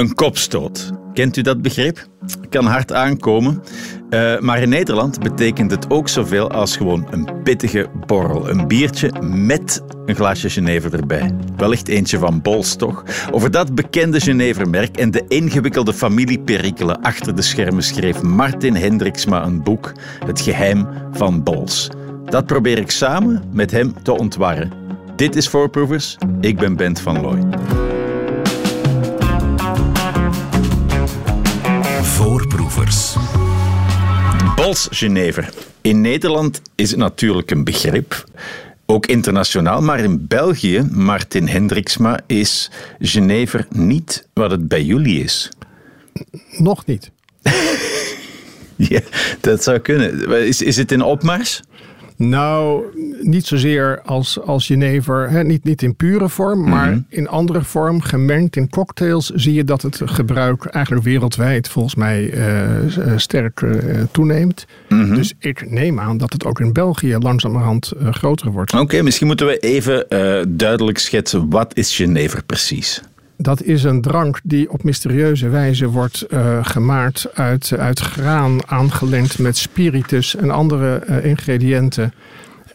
Een kopstoot. Kent u dat begrip? Kan hard aankomen. Uh, maar in Nederland betekent het ook zoveel als gewoon een pittige borrel. Een biertje met een glaasje Genever erbij. Wellicht eentje van Bols, toch? Over dat bekende Genevermerk en de ingewikkelde familieperikelen achter de schermen schreef Martin Hendriksma een boek, Het geheim van Bols. Dat probeer ik samen met hem te ontwarren. Dit is Voorproevers. Ik ben Bent van Looy. Voorproevers. Bols Genever. In Nederland is het natuurlijk een begrip. Ook internationaal, maar in België, Martin Hendriksma, is Genever niet wat het bij jullie is. Nog niet. ja, dat zou kunnen. Is, is het in opmars? Nou, niet zozeer als, als jenever, hè, niet, niet in pure vorm, maar mhm. in andere vorm, gemengd in cocktails, zie je dat het gebruik eigenlijk wereldwijd volgens mij uh, sterk uh, toeneemt. Mhm. Dus ik neem aan dat het ook in België langzamerhand uh, groter wordt. Oké, misschien moeten we even duidelijk schetsen, wat is jenever precies? Dat is een drank die op mysterieuze wijze wordt uh, gemaakt uit, uit graan aangelengd met spiritus en andere uh, ingrediënten.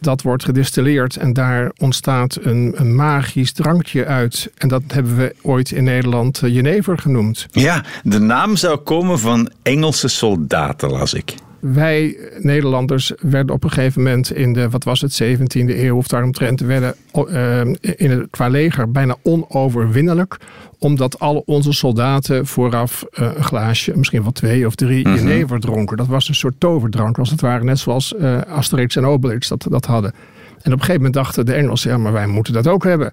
Dat wordt gedistilleerd en daar ontstaat een, een, magisch drankje uit. En dat hebben we ooit in Nederland uh, Jenever genoemd. Ja, de naam zou komen van Engelse soldaten, las ik wij Nederlanders werden op een gegeven moment in de, wat was het, 17e eeuw of daaromtrent, werden uh, in het, qua leger bijna onoverwinnelijk. Omdat al onze soldaten vooraf uh, een glaasje, misschien wel twee of drie, mm jenever dronken. Dat was een soort toverdrank, als het ware, net zoals uh, Asterix en Obelix dat, dat hadden. En op een gegeven moment dachten de Engelsen, ja, maar wij moeten dat ook hebben.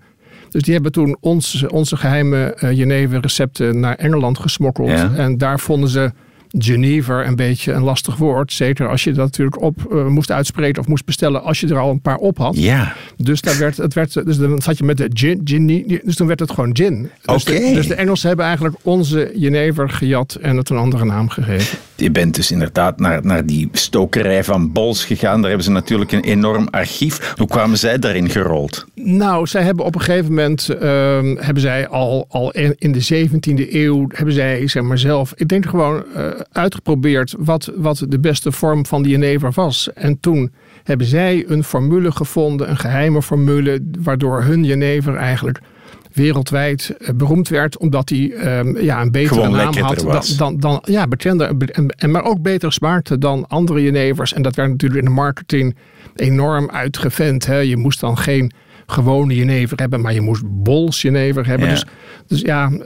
Dus die hebben toen ons, onze geheime uh, jenever recepten naar Engeland gesmokkeld. En daar vonden ze Geneva een beetje een lastig woord. Zeker als je dat natuurlijk op uh, moest uitspreken of moest bestellen als je er al een paar op had. Ja. Dus, daar werd, het werd, dus dan zat je met de gin, gin dus toen werd het gewoon gin. Dus, de, dus de Engelsen hebben eigenlijk onze Jenever gejat en het een andere naam gegeven. Je bent dus inderdaad naar, naar die stokerij van Bols gegaan. Daar hebben ze natuurlijk een enorm archief. Hoe kwamen zij daarin gerold? Nou, zij hebben op een gegeven moment, uh, hebben zij al, al in de 17e eeuw, hebben zij zeg maar zelf, ik denk gewoon uh, uitgeprobeerd wat, wat de beste vorm van die jenever was. En toen hebben zij een formule gevonden, een geheime formule, waardoor hun jenever eigenlijk wereldwijd eh, beroemd werd, omdat hij um, ja, een betere naam had dan, dan, dan, ja, bekender, en, maar ook beter smaakte dan andere jenevers. En dat werd natuurlijk in de marketing enorm uitgevent. Hè. Je moest dan geen gewone jenever hebben, maar je moest bols jenever hebben. Dus, dus ja, uh,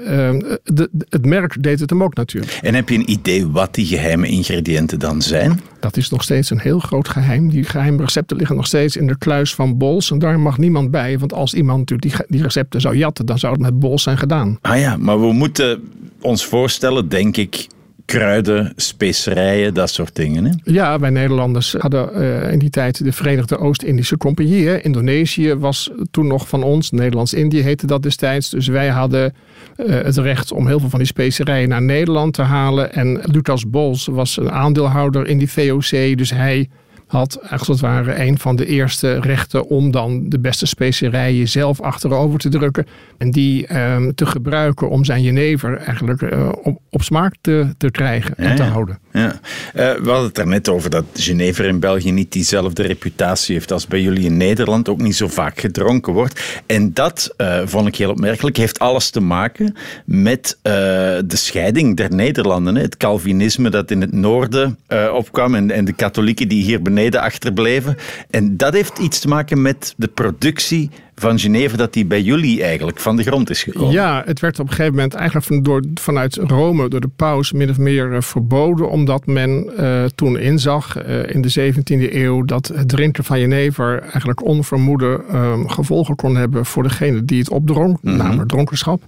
de, het merk deed het hem ook natuurlijk. En heb je een idee wat die geheime ingrediënten dan zijn? Dat is nog steeds een heel groot geheim. Die geheime recepten liggen nog steeds in de kluis van Bols. En daar mag niemand bij. Want als iemand natuurlijk die, die recepten zou jatten, dan zou het met Bols zijn gedaan. Ah ja, maar we moeten ons voorstellen, denk ik, kruiden, specerijen, dat soort dingen. Hè? Ja, wij Nederlanders hadden uh, in die tijd de Verenigde Oost-Indische Compagnie. Indonesië was toen nog van ons, Nederlands-Indië heette dat destijds. Dus wij hadden uh, het recht om heel veel van die specerijen naar Nederland te halen. En Lucas Bols was een aandeelhouder in die VOC, dus hij had als het ware een van de eerste rechten om dan de beste specerijen zelf achterover te drukken. En die um, te gebruiken om zijn jenever eigenlijk uh, op, op, smaak te, te krijgen en te houden. Ja. Uh, we hadden het er net over dat Genever in België niet diezelfde reputatie heeft als bij jullie in Nederland. Ook niet zo vaak gedronken wordt. En dat uh, vond ik heel opmerkelijk. Heeft alles te maken met de scheiding der Nederlanden. Hè? Het Calvinisme dat in het noorden opkwam en, en de katholieken die hier beneden beneden achterbleven. En dat heeft iets te maken met de productie van Geneve, dat die bij jullie eigenlijk van de grond is gekomen. Ja, het werd op een gegeven moment eigenlijk van, door, vanuit Rome, door de paus, min of meer uh, verboden. Omdat men uh, toen inzag uh, in de 17e eeuw dat het drinken van jenever eigenlijk onvermoede um, gevolgen kon hebben voor degene die het opdronk, mm -hmm. namelijk dronkenschap.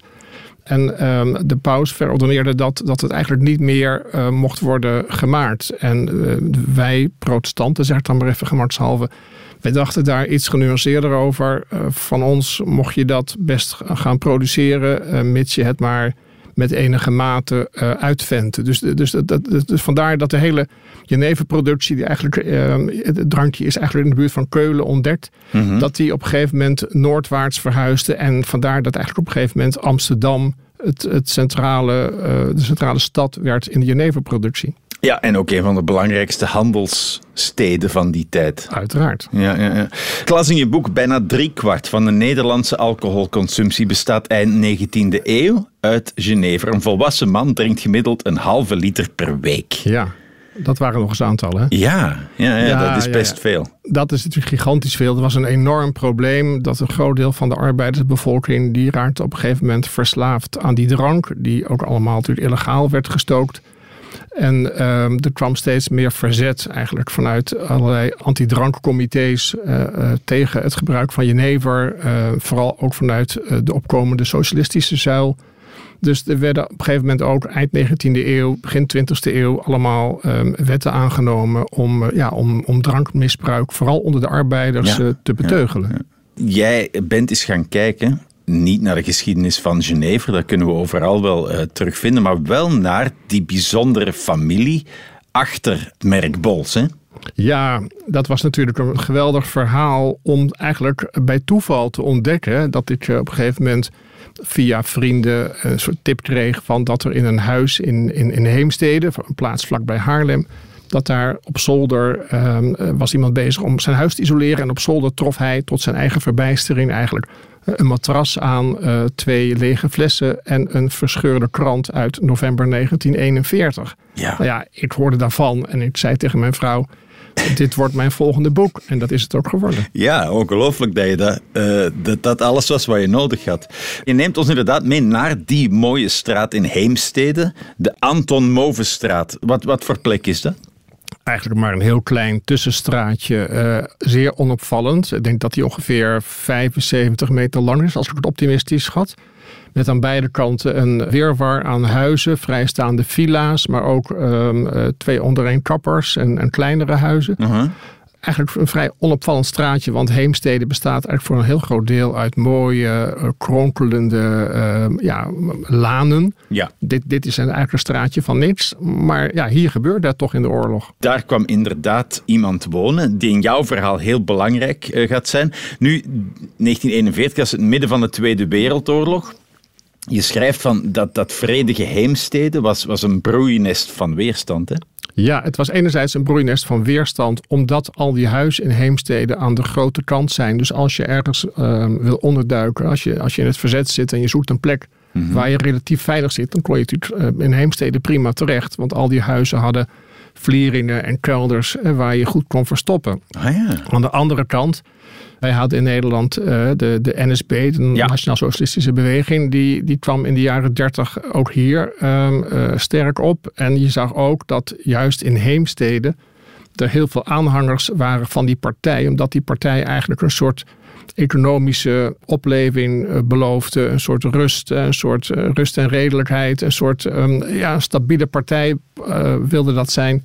En um, de paus verordoneerde dat, dat het eigenlijk niet meer uh, mocht worden gemaakt. En uh, wij, protestanten, zeg dan maar even gemakshalve, wij dachten daar iets genuanceerder over. Uh, van ons mocht je dat best gaan produceren, mits je het maar met enige mate uh, uitventen. Dus, dus, dat, dus vandaar dat de hele jeneverproductie, die eigenlijk, uh, het drankje is eigenlijk in de buurt van Keulen ontdekt, mm -hmm. dat die op een gegeven moment noordwaarts verhuisde. En vandaar dat eigenlijk op een gegeven moment Amsterdam het, het centrale, uh, de centrale stad werd in de jeneverproductie. Ja, en ook een van de belangrijkste handelssteden van die tijd. Uiteraard. Ja, ja, ja. Ik las in je boek bijna driekwart van de Nederlandse alcoholconsumptie bestaat eind 19e eeuw uit Genever. Een volwassen man drinkt gemiddeld een halve liter per week. Ja. Dat waren nog eens aantallen. Ja, ja, ja, dat is best veel. Dat is natuurlijk gigantisch veel. Er was een enorm probleem dat een groot deel van de arbeidersbevolking... die raakte op een gegeven moment verslaafd aan die drank... die ook allemaal natuurlijk illegaal werd gestookt. En um, er kwam steeds meer verzet eigenlijk vanuit allerlei antidrankcomité's uh, uh, tegen het gebruik van jenever. Uh, vooral ook vanuit de opkomende socialistische zuil. Dus er werden op een gegeven moment ook eind 19e eeuw, begin 20e eeuw allemaal um, wetten aangenomen om, ja, om, om drankmisbruik, vooral onder de arbeiders, ja, te beteugelen. Ja, Jij bent eens gaan kijken niet naar de geschiedenis van Geneve, daar kunnen we overal wel uh, terugvinden, maar wel naar die bijzondere familie achter het merk Bols. Hè? Ja, dat was natuurlijk een geweldig verhaal om eigenlijk bij toeval te ontdekken dat ik op een gegeven moment via vrienden een soort tip kreeg van dat er in een huis in, in, in Heemstede, een plaats vlakbij Haarlem, dat daar op zolder um, was iemand bezig om zijn huis te isoleren. En op zolder trof hij tot zijn eigen verbijstering eigenlijk een matras aan, uh, twee lege flessen en een verscheurde krant uit november 1941. Ja. Nou ja, ik hoorde daarvan en ik zei tegen mijn vrouw. Dit wordt mijn volgende boek. En dat is het ook geworden. Ja, ongelooflijk dat je dat, uh, dat, dat alles was wat je nodig had. Je neemt ons inderdaad mee naar die mooie straat in Heemstede. De Anton Movenstraat. Wat, wat voor plek is dat? Eigenlijk maar een heel klein tussenstraatje. Uh, zeer onopvallend. Ik denk dat die ongeveer 75 meter lang is, als ik het optimistisch schat. Met aan beide kanten een weerwar aan huizen, vrijstaande villa's, maar ook um, twee ondereen kappers en, kleinere huizen. Uh eigenlijk een vrij onopvallend straatje. Want Heemstede bestaat eigenlijk voor een heel groot deel uit mooie, uh, kronkelende uh, ja, lanen. Ja. Dit, dit is eigenlijk een straatje van niks. Maar ja, hier gebeurt dat toch in de oorlog. Daar kwam inderdaad iemand wonen die in jouw verhaal heel belangrijk uh, gaat zijn. Nu, 1941 was het midden van de Tweede Wereldoorlog. Je schrijft van dat dat vredige Heemstede was, was een broeinest van weerstand. Hè? Ja, het was enerzijds een broeinest van weerstand, omdat al die huizen in heemsteden aan de grote kant zijn. Dus als je ergens uh, wil onderduiken, als je, als je in het verzet zit en je zoekt een plek mm -hmm. waar je relatief veilig zit, dan kon je natuurlijk uh, in heemsteden prima terecht. Want al die huizen hadden vlieringen en kelders uh, waar je goed kon verstoppen. Ah, ja. Aan de andere kant. Wij hadden in Nederland uh, de, de NSB, de ja. Nationaal Socialistische Beweging, die, die kwam in de jaren dertig ook hier um, uh, sterk op. En je zag ook dat juist in Heemstede er heel veel aanhangers waren van die partij, omdat die partij eigenlijk een soort economische opleving uh, beloofde, een soort rust, een soort rust en redelijkheid, een soort um, ja, stabiele partij wilde dat zijn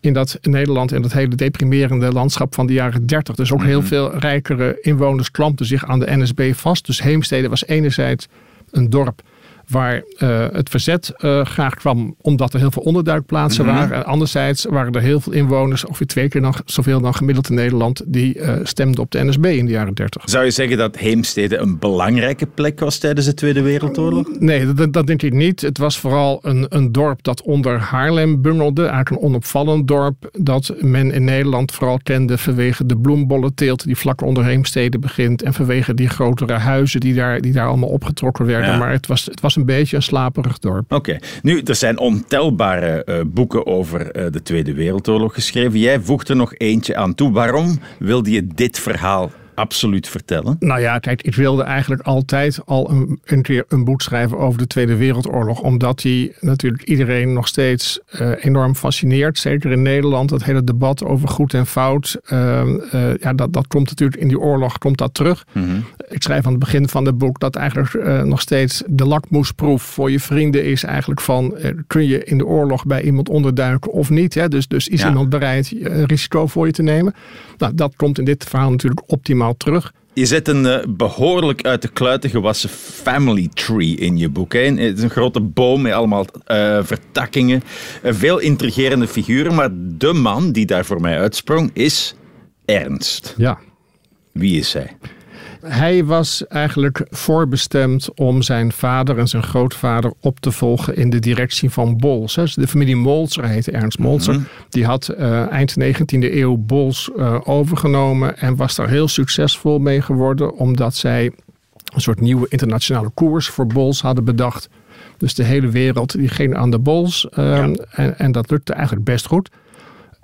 in dat Nederland in dat hele deprimerende landschap van de jaren 30. Dus ook heel veel rijkere inwoners klampten zich aan de NSB vast. Dus Heemstede was enerzijds een dorp waar uh, het verzet uh, graag kwam omdat er heel veel onderduikplaatsen mm -hmm. waren. En anderzijds waren er heel veel inwoners, ongeveer twee keer dan, zoveel dan gemiddeld in Nederland, die uh, stemden op de NSB in de jaren 30. Zou je zeggen dat Heemstede een belangrijke plek was tijdens de Tweede Wereldoorlog? Nee, dat, dat denk ik niet. Het was vooral een, een dorp dat onder Haarlem bungelde. Eigenlijk een onopvallend dorp dat men in Nederland vooral kende vanwege de bloembollenteelt die vlak onder Heemstede begint. En vanwege die grotere huizen die daar, die daar allemaal opgetrokken werden. Ja. Maar het was, het was een beetje een slaperig dorp. Oké, nu er zijn ontelbare uh, boeken over uh, de Tweede Wereldoorlog geschreven. Jij voegt er nog eentje aan toe. Waarom wilde je dit verhaal absoluut vertellen? Nou ja, kijk, ik wilde eigenlijk altijd al een, een keer een boek schrijven over de Tweede Wereldoorlog. Omdat die natuurlijk iedereen nog steeds uh, enorm fascineert. Zeker in Nederland, dat hele debat over goed en fout. Uh, uh, ja, dat, dat komt natuurlijk in die oorlog komt dat terug. Mm -hmm. Ik schrijf aan het begin van het boek dat eigenlijk nog steeds de lakmoesproef voor je vrienden is eigenlijk van kun je in de oorlog bij iemand onderduiken of niet. Hè? Dus, dus is ja. iemand bereid risico voor je te nemen? Nou, dat komt in dit verhaal natuurlijk optimaal terug. Je zet een uh, behoorlijk uit de kluiten gewassen family tree in je boek. Hè? Het is een grote boom met allemaal uh, vertakkingen. Uh, veel intrigerende figuren. Maar de man die daar voor mij uitsprong is Ernst. Ja. Wie is hij? Hij was eigenlijk voorbestemd om zijn vader en zijn grootvader op te volgen in de directie van Bols. De familie Molzer, heette Ernst Molzer, Mhm. die had eh, eind 19e eeuw Bols eh, overgenomen en was daar heel succesvol mee geworden, omdat zij een soort nieuwe internationale koers voor Bols hadden bedacht. Dus de hele wereld die ging aan de Bols ehm, en, en dat lukte eigenlijk best goed.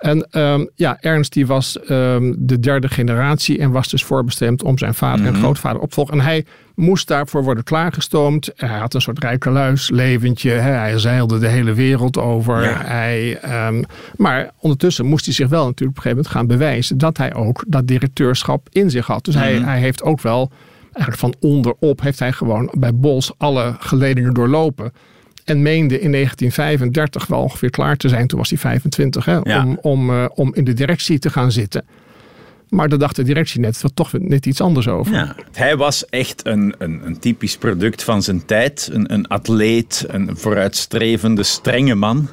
En ehm, ja, Ernst die was ehm, de derde generatie en was dus voorbestemd om zijn vader en grootvader op te volgen. En hij moest daarvoor worden klaargestoomd. Hij had een soort rijkeluis leventje. Hè. Hij zeilde de hele wereld over. Ja. Hij, ehm, maar ondertussen moest hij zich wel natuurlijk op een gegeven moment gaan bewijzen dat hij ook dat directeurschap in zich had. Dus hij, hij heeft ook wel, eigenlijk van onderop, heeft hij gewoon bij Bols alle geledingen doorlopen. En meende in 1935 wel ongeveer klaar te zijn. Toen was hij 25, hè, Ja. om, om, eh, om in de directie te gaan zitten. Maar daar dacht de directie net toch net iets anders over. Ja. Hij was echt een, een, een typisch product van zijn tijd. Een, een atleet, een vooruitstrevende, strenge man.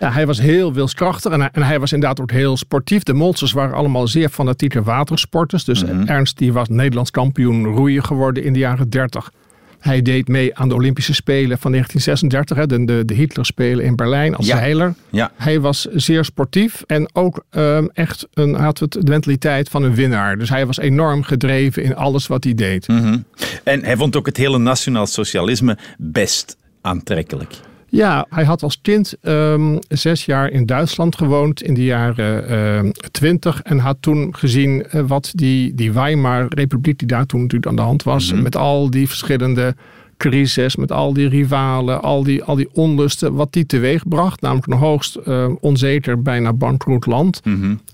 Ja, hij was heel wilskrachtig en hij, en hij was inderdaad ook heel sportief. De Molsers waren allemaal zeer fanatieke watersporters. Dus Ernst die was Nederlands kampioen roeien geworden in de jaren 30. Hij deed mee aan de Olympische Spelen van 1936, hè, de, de, de Hitlerspelen in Berlijn als Ja. zeiler. Ja. Hij was zeer sportief en ook ehm, echt een, had het, de mentaliteit van een winnaar. Dus hij was enorm gedreven in alles wat hij deed. Mhm. En hij vond ook het hele nationaal socialisme best aantrekkelijk. Ja, hij had als kind ehm, zes jaar in Duitsland gewoond in de jaren ehm, twintig. en had toen gezien eh, wat die, die Weimar-republiek, die daar toen natuurlijk aan de hand was, met al die verschillende crises, met al die rivalen, al die, al die onlusten, wat die teweeg bracht. Namelijk een hoogst eh, onzeker, bijna bankroet land.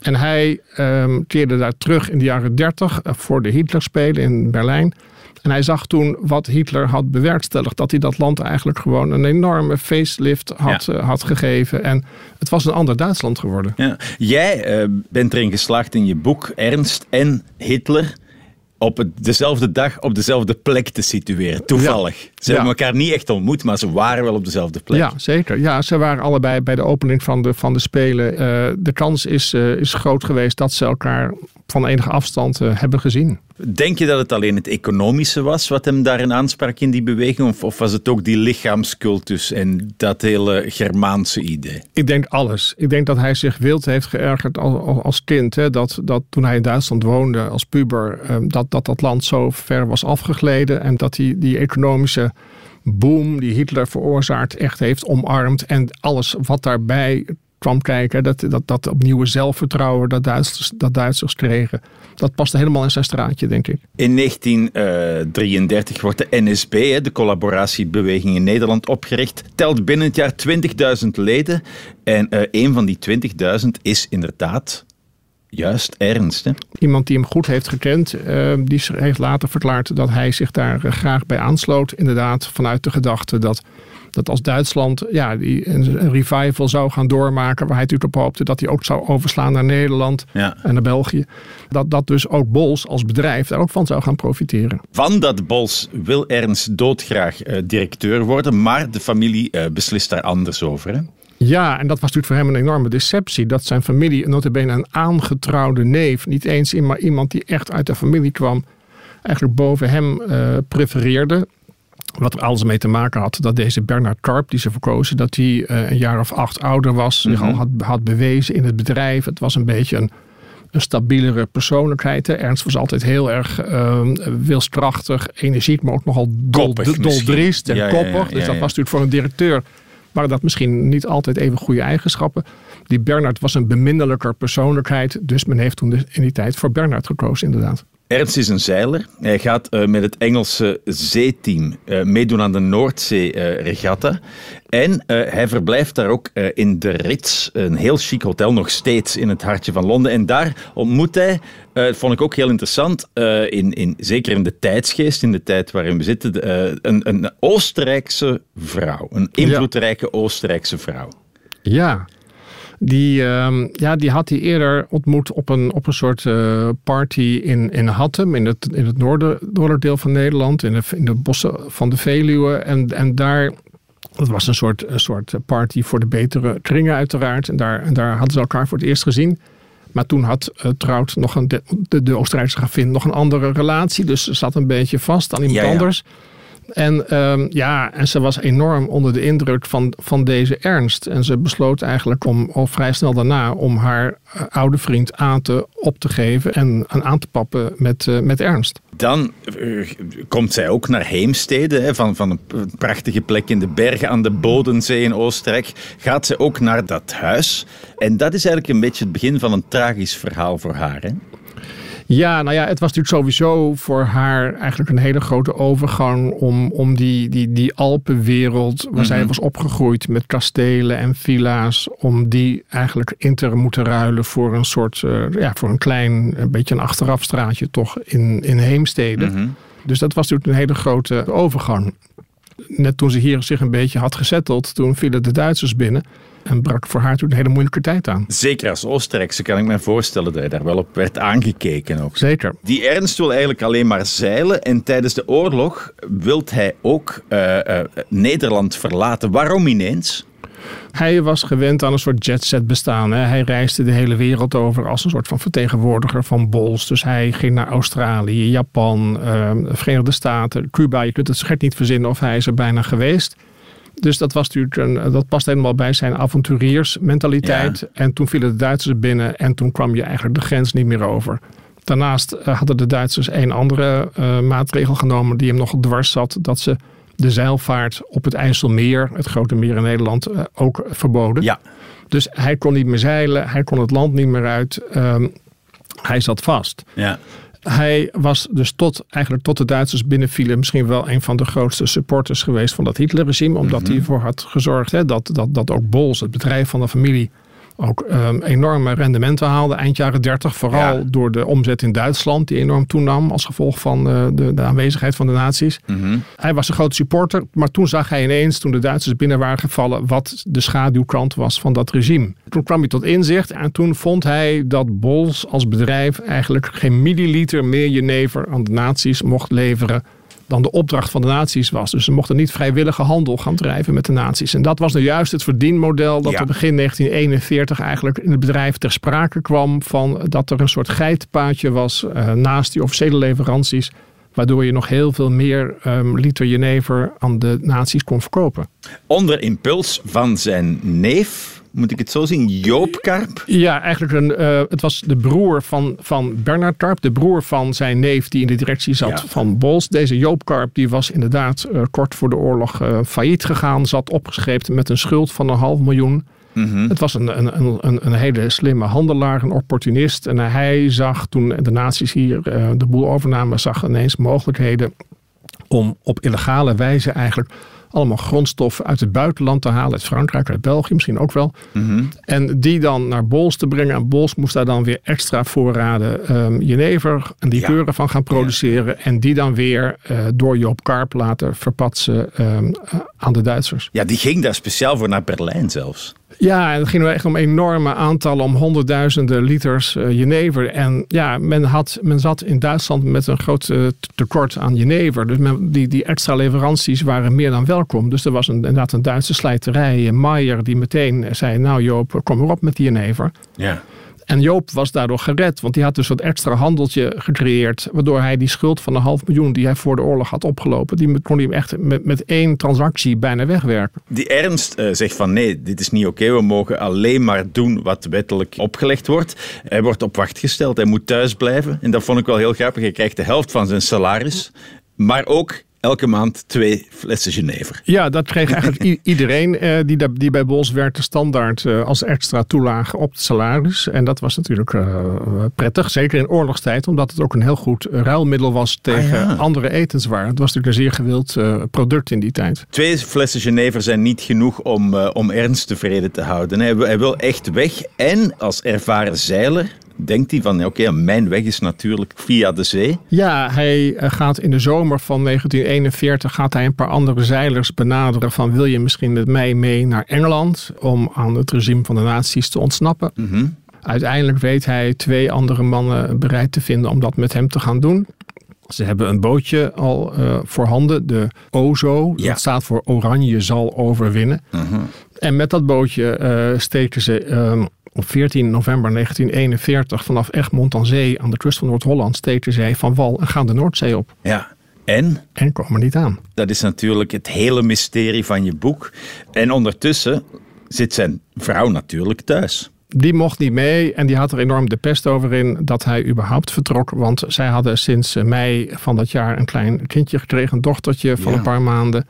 En hij ehm, keerde daar terug in de jaren dertig voor de Hitlerspelen in Berlijn. En hij zag toen wat Hitler had bewerkstelligd. Dat hij dat land eigenlijk gewoon een enorme facelift had, Ja. eh, had gegeven. En het was een ander Duitsland geworden. Ja. Jij eh, bent erin geslaagd in je boek Ernst en Hitler op het, dezelfde dag op dezelfde plek te situeren. Toevallig. Ze Ja. hebben elkaar niet echt ontmoet, maar ze waren wel op dezelfde plek. Ja, zeker. Ja, ze waren allebei bij de opening van de, van de Spelen. Eh, de kans is, is groot geweest dat ze elkaar van enige afstand hebben gezien. Denk je dat het alleen het economische was wat hem daarin aansprak in die beweging? Of, was het ook die lichaamscultus en dat hele Germaanse idee? Ik denk alles. Ik denk dat hij zich wild heeft geërgerd als, als- kind. Hè, dat, dat toen hij in Duitsland woonde als puber, eh, dat, dat dat land zo ver was afgegleden. En dat hij die economische boom die Hitler veroorzaakt echt heeft omarmd. En alles wat daarbij kwam kijken, dat, dat, dat opnieuw zelfvertrouwen dat Duitsers, dat Duitsers kregen. Dat paste helemaal in zijn straatje, denk ik. In 1933 wordt de NSB, de collaboratiebeweging in Nederland, opgericht. Telt binnen het jaar 20.000 leden. En eh, een van die 20.000 is inderdaad juist Ernst. Hè? Iemand die hem goed heeft gekend, eh, die heeft later verklaard dat hij zich daar eh, graag bij aansloot. Inderdaad, vanuit de gedachte dat, dat als Duitsland ja, die een, revival zou gaan doormaken, waar hij natuurlijk op hoopte dat hij ook zou overslaan naar Nederland Ja. en naar België. Dat, dat dus ook Bols als bedrijf daar ook van zou gaan profiteren. Van dat Bols wil Ernst doodgraag eh, directeur worden, maar de familie eh, beslist daar anders over. Hè? Ja, en dat was natuurlijk voor hem een enorme deceptie. Dat zijn familie, notabene een aangetrouwde neef, niet eens maar iemand die echt uit de familie kwam, eigenlijk boven hem eh, prefereerde. Wat er alles mee te maken had dat deze Bernard Karp, die ze verkozen, dat hij eh, een jaar of acht ouder was, zich al had, had bewezen in het bedrijf. Het was een beetje een, een stabielere persoonlijkheid. hè. Ernst was altijd heel erg eh, wilskrachtig, energiek, maar ook nogal dol, doldriest en Ja, ja, ja, koppig. Dus dat was natuurlijk voor een directeur waren dat misschien niet altijd even goede eigenschappen. Die Bernard was een beminnelijker persoonlijkheid. Dus men heeft toen de- in die tijd voor Bernard gekozen, inderdaad. Ernst is een zeiler. Hij gaat eh, met het Engelse zeeteam eh, meedoen aan de Noordzee-regatta. en eh, hij verblijft daar ook in de Ritz, een heel chic hotel, nog steeds in het hartje van Londen. En daar ontmoet hij, dat vond ik ook heel interessant, in, in, zeker in de tijdsgeest, in de tijd waarin we zitten, een, een Oostenrijkse vrouw. Een invloedrijke Oostenrijkse vrouw. Ja. Die, ehm, ja, die had hij eerder ontmoet op een, op een soort eh, party in, in Hattem, in het, in het noorden, noorderdeel van Nederland, in de, in de bossen van de Veluwe. En, en daar, dat was een soort, een soort party voor de betere kringen uiteraard. En daar, en daar hadden ze elkaar voor het eerst gezien. Maar toen had uh, Trout nog een, de, de, Oostenrijkse gravin nog een andere relatie. Dus ze zat een beetje vast aan iemand Ja, ja. En, ehm, ja, en ze was enorm onder de indruk van, van deze ernst. En ze besloot eigenlijk om al vrij snel daarna om haar eh, oude vriend Ate op te geven en aan te pappen met, eh, met ernst. Dan eh, komt zij ook naar Heemstede, hè, van, van een prachtige plek in de bergen aan de Bodensee in Oostenrijk. Gaat ze ook naar dat huis. En dat is eigenlijk een beetje het begin van een tragisch verhaal voor haar. Hè? Ja, nou ja, het was natuurlijk sowieso voor haar eigenlijk een hele grote overgang om, om die, die, die Alpenwereld, waar zij was opgegroeid met kastelen en villa's, om die eigenlijk in te moeten ruilen voor een soort, eh, ja, voor een klein, een beetje een achterafstraatje toch in, in Heemstede. Dus dat was natuurlijk een hele grote overgang. Net toen ze hier zich een beetje had gezetteld, toen vielen de Duitsers binnen. En brak voor haar natuurlijk een hele moeilijke tijd aan. Zeker als Oostenrijkse kan ik me voorstellen dat je daar wel op werd aangekeken ook. Zeker. Die Ernst wil eigenlijk alleen maar zeilen en tijdens de oorlog wil hij ook eh, eh, Nederland verlaten. Waarom ineens? Hij was gewend aan een soort jetset bestaan. Hè. Hij reisde de hele wereld over als een soort van vertegenwoordiger van Bols. Dus hij ging naar Australië, Japan, de Verenigde Staten, Cuba. Je kunt het schert niet verzinnen of hij is er bijna geweest. Dus dat, was natuurlijk een, dat past helemaal bij zijn avonturiersmentaliteit. En toen vielen de Duitsers binnen en toen kwam je eigenlijk de grens niet meer over. Daarnaast eh, hadden de Duitsers een andere eh, maatregel genomen die hem nog dwars zat. Dat ze de zeilvaart op het IJsselmeer, het grote meer in Nederland, eh, ook verboden. Ja, Dus hij kon niet meer zeilen, hij kon het land niet meer uit. ehm, hij zat vast. ja. Hij was dus tot, eigenlijk tot de Duitsers binnenvielen misschien wel een van de grootste supporters geweest van dat Hitlerregime. Omdat hij ervoor had gezorgd hè, dat, dat, dat ook Bols, het bedrijf van de familie, ook ehm, enorme rendementen haalde eind jaren 30. Vooral Ja. door de omzet in Duitsland die enorm toenam als gevolg van eh, de, de aanwezigheid van de nazi's. Hij was een grote supporter, maar toen zag hij ineens, toen de Duitsers binnen waren gevallen, wat de schaduwkant was van dat regime. Toen kwam hij tot inzicht en toen vond hij dat Bols als bedrijf eigenlijk geen milliliter meer jenever aan de nazi's mocht leveren dan de opdracht van de nazi's was. Dus ze mochten niet vrijwillige handel gaan drijven met de nazi's. En dat was nou juist het verdienmodel dat Ja. op begin 1941 eigenlijk in het bedrijf ter sprake kwam van dat er een soort geitenpaadje was eh, naast die officiële leveranties waardoor je nog heel veel meer ehm, liter jenever aan de nazi's kon verkopen. Onder impuls van zijn neef, moet ik het zo zien, Joop Karp. Ja, eigenlijk een, eh, het was de broer van, van Bernard Karp, de broer van zijn neef die in de directie zat Ja. van Bols. Deze Joop Karp die was inderdaad eh, kort voor de oorlog eh, failliet gegaan, zat opgescheept met een schuld van een half miljoen. Het was een, een, een, een- hele slimme handelaar, een opportunist. En hij zag toen de nazi's hier de boel overnamen, zag ineens mogelijkheden om op illegale wijze eigenlijk allemaal grondstoffen uit het buitenland te halen. Uit Frankrijk, uit België misschien ook wel. En die dan naar Bols te brengen. En Bols moest daar dan weer extra voorraden ehm jenever en likeuren van gaan produceren. En die dan weer eh, door Joop Karp laten verpatsen ehm, eh, aan de Duitsers. Ja, die ging daar speciaal voor naar Berlijn zelfs. Ja, en het ging echt om enorme aantallen, om honderdduizenden liters eh, jenever. En ja, men, had, men zat in Duitsland met een groot eh, tekort aan jenever. Dus men, die, die extra leveranties waren meer dan welkom. Dus er was een, inderdaad een Duitse slijterij, eh, Maier, die meteen zei... nou Joop, kom maar op met die jenever. Ja. En Joop was daardoor gered, want die had dus wat extra handeltje gecreëerd. Waardoor hij die schuld van een half miljoen die hij voor de oorlog had opgelopen... die kon hij echt met, met één transactie bijna wegwerken. Die Ernst eh, zegt van nee, dit is niet oké. We mogen alleen maar doen wat wettelijk opgelegd wordt. Hij wordt op wacht gesteld. Hij moet thuis blijven. En dat vond ik wel heel grappig. Hij krijgt de helft van zijn salaris. Maar ook elke maand twee flessen Genever. Ja, dat kreeg eigenlijk iedereen eh, die, die bij Bols werkte standaard eh, als extra toelage op het salaris. En dat was natuurlijk eh, prettig, zeker in oorlogstijd, omdat het ook een heel goed ruilmiddel was tegen Ah, ja. andere etenswaren. Het was natuurlijk een zeer gewild product in die tijd. Twee flessen Genever zijn niet genoeg om, om Ernst tevreden te houden. Hij, wil- hij wil echt weg. En als ervaren zeiler denkt hij van oké, mijn weg is natuurlijk via de zee. Ja, hij eh, gaat in de zomer van 1941 gaat hij een paar andere zeilers benaderen van wil je misschien met mij mee naar Engeland om aan het regime van de nazi's te ontsnappen. Uiteindelijk weet hij twee andere mannen bereid te vinden om dat met hem te gaan doen. Ze hebben een bootje al eh, voorhanden, de OZO. Ja. Dat staat voor Oranje zal overwinnen. En met dat bootje eh, steken ze ehm, op 14 november 1941 vanaf Egmond aan Zee aan de kust van Noord-Holland steken zij van wal en gaan de Noordzee op. Ja. En? En komen niet aan. Dat is natuurlijk het hele mysterie van je boek. En ondertussen zit zijn vrouw natuurlijk thuis. Die mocht niet mee en die had er enorm de pest over in dat hij überhaupt vertrok. Want zij hadden sinds mei van dat jaar een klein kindje gekregen, een dochtertje van Ja. een paar maanden.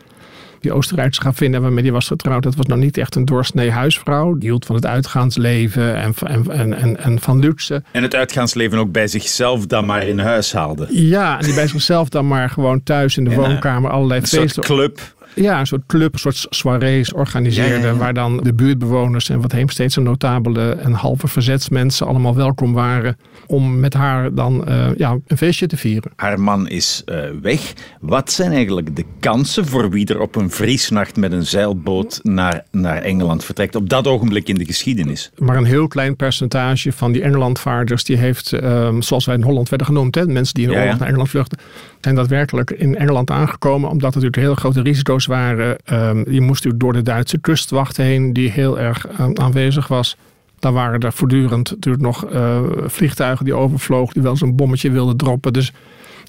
Die Oostenrijkse gravin waarmee die was getrouwd, dat was nou niet echt een doorsnee huisvrouw. Die hield van het uitgaansleven en, en, en, en, en van luxe. En het uitgaansleven ook bij zichzelf dan maar in huis haalde. Ja, en die bij zichzelf dan maar gewoon thuis in de Ja, woonkamer allerlei Een soort feesten. club. Ja, een soort club, een soort soirées organiseerde. Ja, ja, ja. Waar dan de buurtbewoners en wat Heemsteedse notabele en halve verzetsmensen allemaal welkom waren. Om met haar dan eh, ja, een feestje te vieren. Haar man is eh, weg. Wat zijn eigenlijk de kansen voor wie er op een vriesnacht met een zeilboot naar, naar Engeland vertrekt? Op dat ogenblik in de geschiedenis. Maar een heel klein percentage van die Engelandvaarders, die heeft, ehm, zoals wij in Holland werden genoemd, hè, mensen die in de Ja, oorlog ja. naar Engeland vluchten, zijn daadwerkelijk in Engeland aangekomen, omdat er natuurlijk hele grote risico's waren. Ehm, je moest natuurlijk door de Duitse kustwacht heen, die heel erg eh, aanwezig was. Daar waren er voortdurend natuurlijk nog eh, vliegtuigen die overvlogen, die wel eens een bommetje wilden droppen. Dus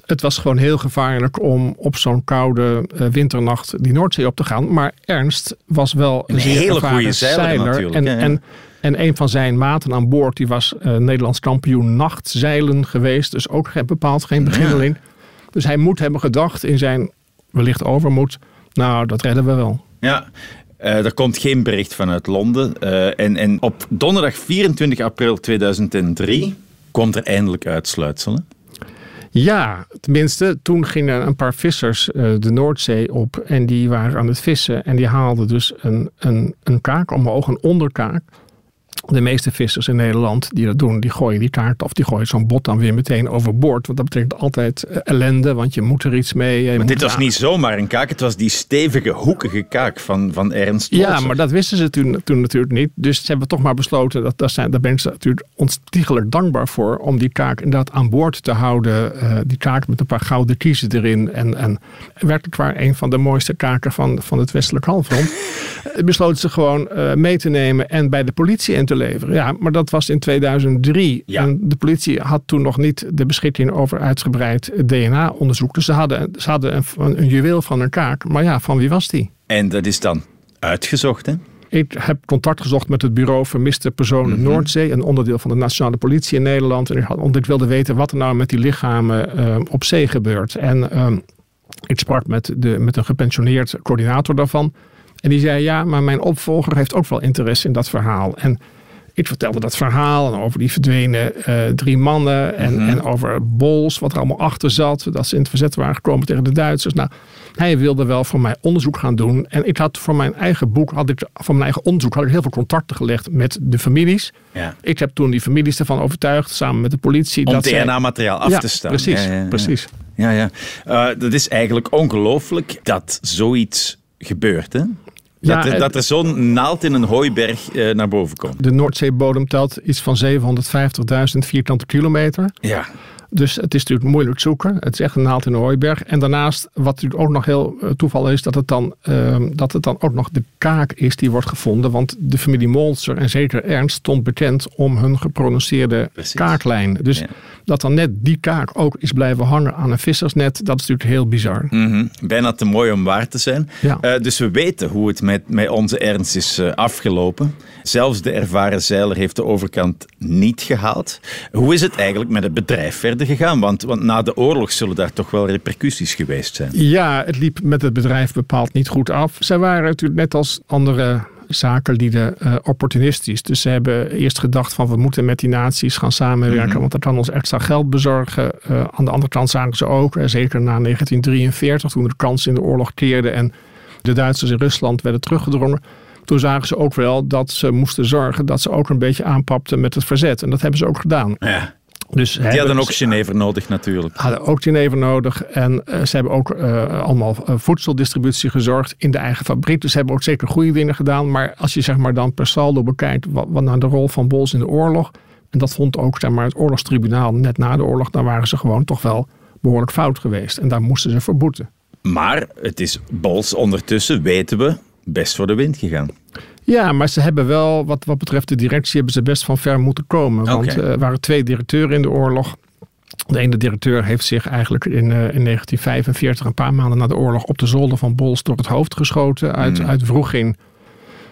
het was gewoon heel gevaarlijk om op zo'n koude eh, winternacht die Noordzee op te gaan. Maar Ernst was wel een, Een zeer hele goede zeiler natuurlijk, En, ja, ja. en, en een van zijn maten aan boord, die was eh, Nederlands kampioen nachtzeilen geweest. Dus ook geen- bepaald geen beginneling. Dus hij moet hebben gedacht in zijn wellicht overmoed. Nou, dat redden we wel. Ja. Eh, er komt geen bericht vanuit Londen. Eh, en, en op donderdag 24 april 2003 komt er eindelijk uitsluitsel. hè? Ja, tenminste, toen gingen een paar vissers eh, de Noordzee op en die waren aan het vissen en die haalden dus een, een, een kaak omhoog, een onderkaak. De meeste vissers in Nederland die dat doen, die gooien die kaart of die gooien zo'n bot dan weer meteen overboord. Want dat betekent altijd eh, ellende, want je moet er iets mee. Maar dit was aan- niet zomaar een kaak, het was die stevige, hoekige kaak van, van Ernst Ja, maar dat wisten ze toen, toen natuurlijk niet. Dus ze hebben toch maar besloten, dat, dat zijn, daar ben ik ze natuurlijk onstiegelijk dankbaar voor, om die kaak inderdaad aan boord te houden. Eh, die kaak met een paar gouden kiezen erin. En, en werkelijk waar een van de mooiste kaken van, van het westelijk halfrond. Besloten ze gewoon eh, mee te nemen en bij de politie in te leveren. Ja, maar dat was in 2003. Ja. En de politie had toen nog niet de beschikking over uitgebreid DNA-onderzoek. Dus ze hadden, ze hadden een, een juweel van een kaak. Maar ja, van wie was die? En dat is dan uitgezocht, hè? Ik heb contact gezocht met het bureau Vermiste Personen Mhm. Noordzee, een onderdeel van de Nationale Politie in Nederland. En ik, had, omdat ik wilde weten wat er nou met die lichamen eh, op zee gebeurt. En ehm, ik sprak met, de, met een gepensioneerd coördinator daarvan. En die zei: Ja, maar mijn opvolger heeft ook wel interesse in dat verhaal. En ik vertelde dat verhaal en over die verdwenen eh, drie mannen. En, Mhm. en over Bols, wat er allemaal achter zat. Dat ze in het verzet waren gekomen tegen de Duitsers. Nou, hij wilde wel voor mij onderzoek gaan doen. En ik had voor mijn eigen boek, had ik, voor mijn eigen onderzoek, had ik heel veel contacten gelegd met de families. Ja. Ik heb toen die families ervan overtuigd, samen met de politie. Om DNA-materiaal af ja, te staan. Precies, ja. precies. Ja, ja. Eh, dat is eigenlijk ongelooflijk dat zoiets gebeurt, hè? Dat, er, het- dat er zo'n naald in een hooiberg eh, naar boven komt. De Noordzeebodem telt iets van 750.000 vierkante kilometer. Ja. Dus het is natuurlijk moeilijk zoeken. Het is echt een naald in een hooiberg. En daarnaast, wat natuurlijk ook nog heel eh, toeval is, dat het, dan, ehm, dat het dan ook nog de kaak is die wordt gevonden. Want de familie Molzer en zeker Ernst stond bekend om hun geprononceerde Precies. kaaklijn. Dus Ja. dat dan net die kaak ook is blijven hangen aan een vissersnet, dat is natuurlijk heel bizar. Mhm. Bijna te mooi om waar te zijn. Ja. Eh, dus we weten hoe het met, met onze Ernst is eh, afgelopen. Zelfs de ervaren zeiler heeft de overkant niet gehaald. Hoe is het eigenlijk met het bedrijf verder gegaan? Want, want na de oorlog zullen daar toch wel repercussies geweest zijn. Ja, het liep met het bedrijf bepaald niet goed af. Zij waren natuurlijk net als andere zakenlieden eh, opportunistisch. Dus ze hebben eerst gedacht van we moeten met die naties gaan samenwerken, Mhm. want dat kan ons extra geld bezorgen. Eh, aan de andere kant zagen ze ook, eh, zeker na 1943, toen de kans in de oorlog keerde en de Duitsers in Rusland werden teruggedrongen. Toen zagen ze ook wel dat ze moesten zorgen dat ze ook een beetje aanpapten met het verzet. En dat hebben ze ook gedaan. Ja. Dus Die hadden ook Genever nodig natuurlijk. hadden ook Genever nodig. En eh, ze hebben ook eh, allemaal eh, voedseldistributie gezorgd in de eigen fabriek. Dus ze hebben ook zeker goede dingen gedaan. Maar als je zeg maar dan per saldo bekijkt wat, wat naar de rol van Bols in de oorlog. En dat vond ook zeg maar, het oorlogstribunaal net na de oorlog. Dan waren ze gewoon toch wel behoorlijk fout geweest. En daar moesten ze voor boeten. Maar het is Bols ondertussen, weten we, best voor de wind gegaan. Ja, maar ze hebben wel, wat, wat betreft de directie, hebben ze best van ver moeten komen. Want er waren twee directeuren in de oorlog. De ene directeur heeft zich eigenlijk in, eh, in 1945, een paar maanden na de oorlog, op de zolder van Bols door het hoofd geschoten uit, Hmm. uit Vroeging.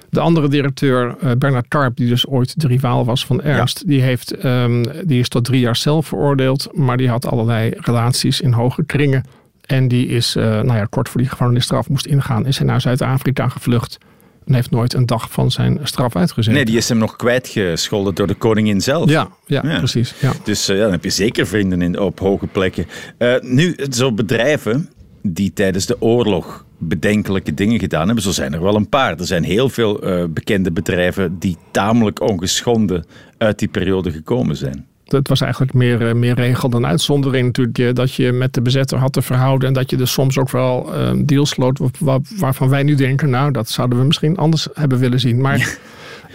De andere directeur, eh, Bernard Karp, die dus ooit de rivaal was van Ernst, die, heeft, ehm, die is tot drie jaar zelf veroordeeld. Maar die had allerlei relaties in hoge kringen. En die is, eh, nou ja, kort voor die gevangenisstraf moest ingaan, is hij naar Zuid-Afrika gevlucht. En heeft nooit een dag van zijn straf uitgezet. Nee, die is hem nog kwijtgescholden door de koningin zelf. ja, ja, Ja. precies. Ja. Dus eh, ja, dan heb je zeker vrienden in, op hoge plekken. Eh, nu, zo bedrijven die tijdens de oorlog bedenkelijke dingen gedaan hebben, zo zijn er wel een paar. Er zijn heel veel bekende bedrijven die tamelijk ongeschonden uit die periode gekomen zijn. Het was eigenlijk meer, eh, meer regel dan uitzondering natuurlijk. Dat je met de bezetter had te verhouden. En dat je dus soms ook wel eh, deals sloot wa- wa- waarvan wij nu denken... nou, dat zouden we misschien anders hebben willen zien. Maar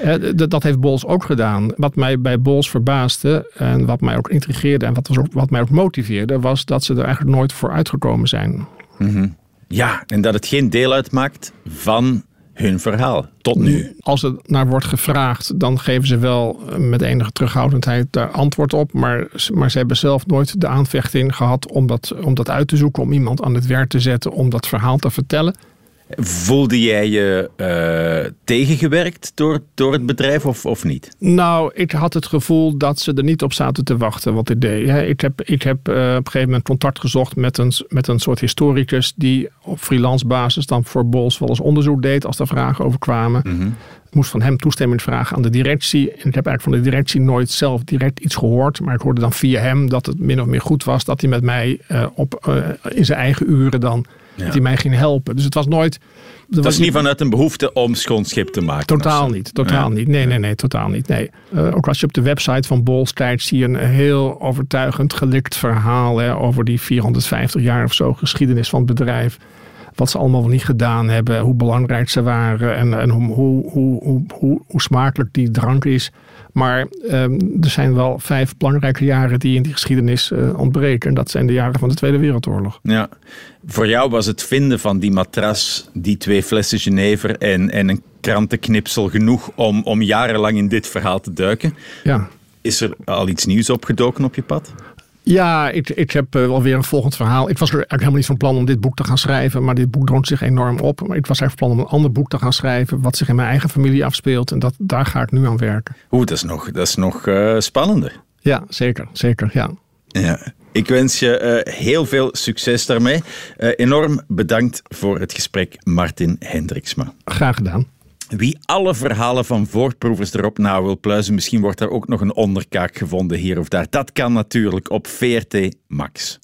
eh, dat heeft Bols ook gedaan. Wat mij bij Bols verbaasde en wat mij ook intrigeerde... en wat, was ook, wat mij ook motiveerde... was dat ze er eigenlijk nooit voor uitgekomen zijn. Ja, en dat het geen deel uitmaakt van hun verhaal. Tot nu. Als er naar wordt gevraagd, dan geven ze wel eh, met enige terughoudendheid daar antwoord op. Maar, maar ze hebben zelf nooit de aanvechting gehad om dat, om dat uit te zoeken, om iemand aan het werk te zetten, om dat verhaal te vertellen. Voelde jij je eh, tegengewerkt door, door het bedrijf of, of niet? Nou, ik had het gevoel dat ze er niet op zaten te wachten wat ik deed. Ik heb, ik heb eh, op een gegeven moment contact gezocht met een, met een soort historicus die op freelance basis dan voor Bols wel eens onderzoek deed als er vragen over kwamen. Ik moest van hem toestemming vragen aan de directie. En ik heb eigenlijk van de directie nooit zelf direct iets gehoord. Maar ik hoorde dan via hem dat het min of meer goed was dat hij met mij eh, op, in zijn eigen uren dan dat hij mij ging helpen. Dus het was nooit. Dat was niet vanuit een behoefte om schoon schip te maken. Totaal niet, totaal niet. Nee, nee, nee, totaal niet. Nee. Eh, ook als je op de website van Bols kijkt, zie je een heel overtuigend gelikt verhaal hè, over die 450 jaar of zo geschiedenis van het bedrijf. Wat ze allemaal wel niet gedaan hebben, hoe belangrijk ze waren en, en hoe, hoe, hoe, hoe, hoe, hoe smakelijk die drank is. Maar ehm, er zijn wel vijf belangrijke jaren die in die geschiedenis eh, ontbreken. En dat zijn de jaren van de Tweede Wereldoorlog. Ja. Voor jou was het vinden van die matras, die twee flessen Genever en, en een krantenknipsel genoeg om, om jarenlang in dit verhaal te duiken. Ja. Is er al iets nieuws opgedoken op je pad? Ja, ik, ik heb eh, wel weer een volgend verhaal. Ik was er eigenlijk helemaal niet van plan om dit boek te gaan schrijven. Maar dit boek drong zich enorm op. Maar ik was eigenlijk van plan om een ander boek te gaan schrijven. Wat zich in mijn eigen familie afspeelt. En dat, daar ga ik nu aan werken. Oeh, dat is nog, dat is nog eh, spannender. Ja, zeker. Zeker, ja. Ja. Ik wens je eh, heel veel succes daarmee. Enorm bedankt voor het gesprek, Martin Hendriksma. Graag gedaan. Wie alle verhalen van voorproevers erop na wil pluizen, misschien wordt er ook nog een onderkaak gevonden hier of daar. Dat kan natuurlijk op VRT Max.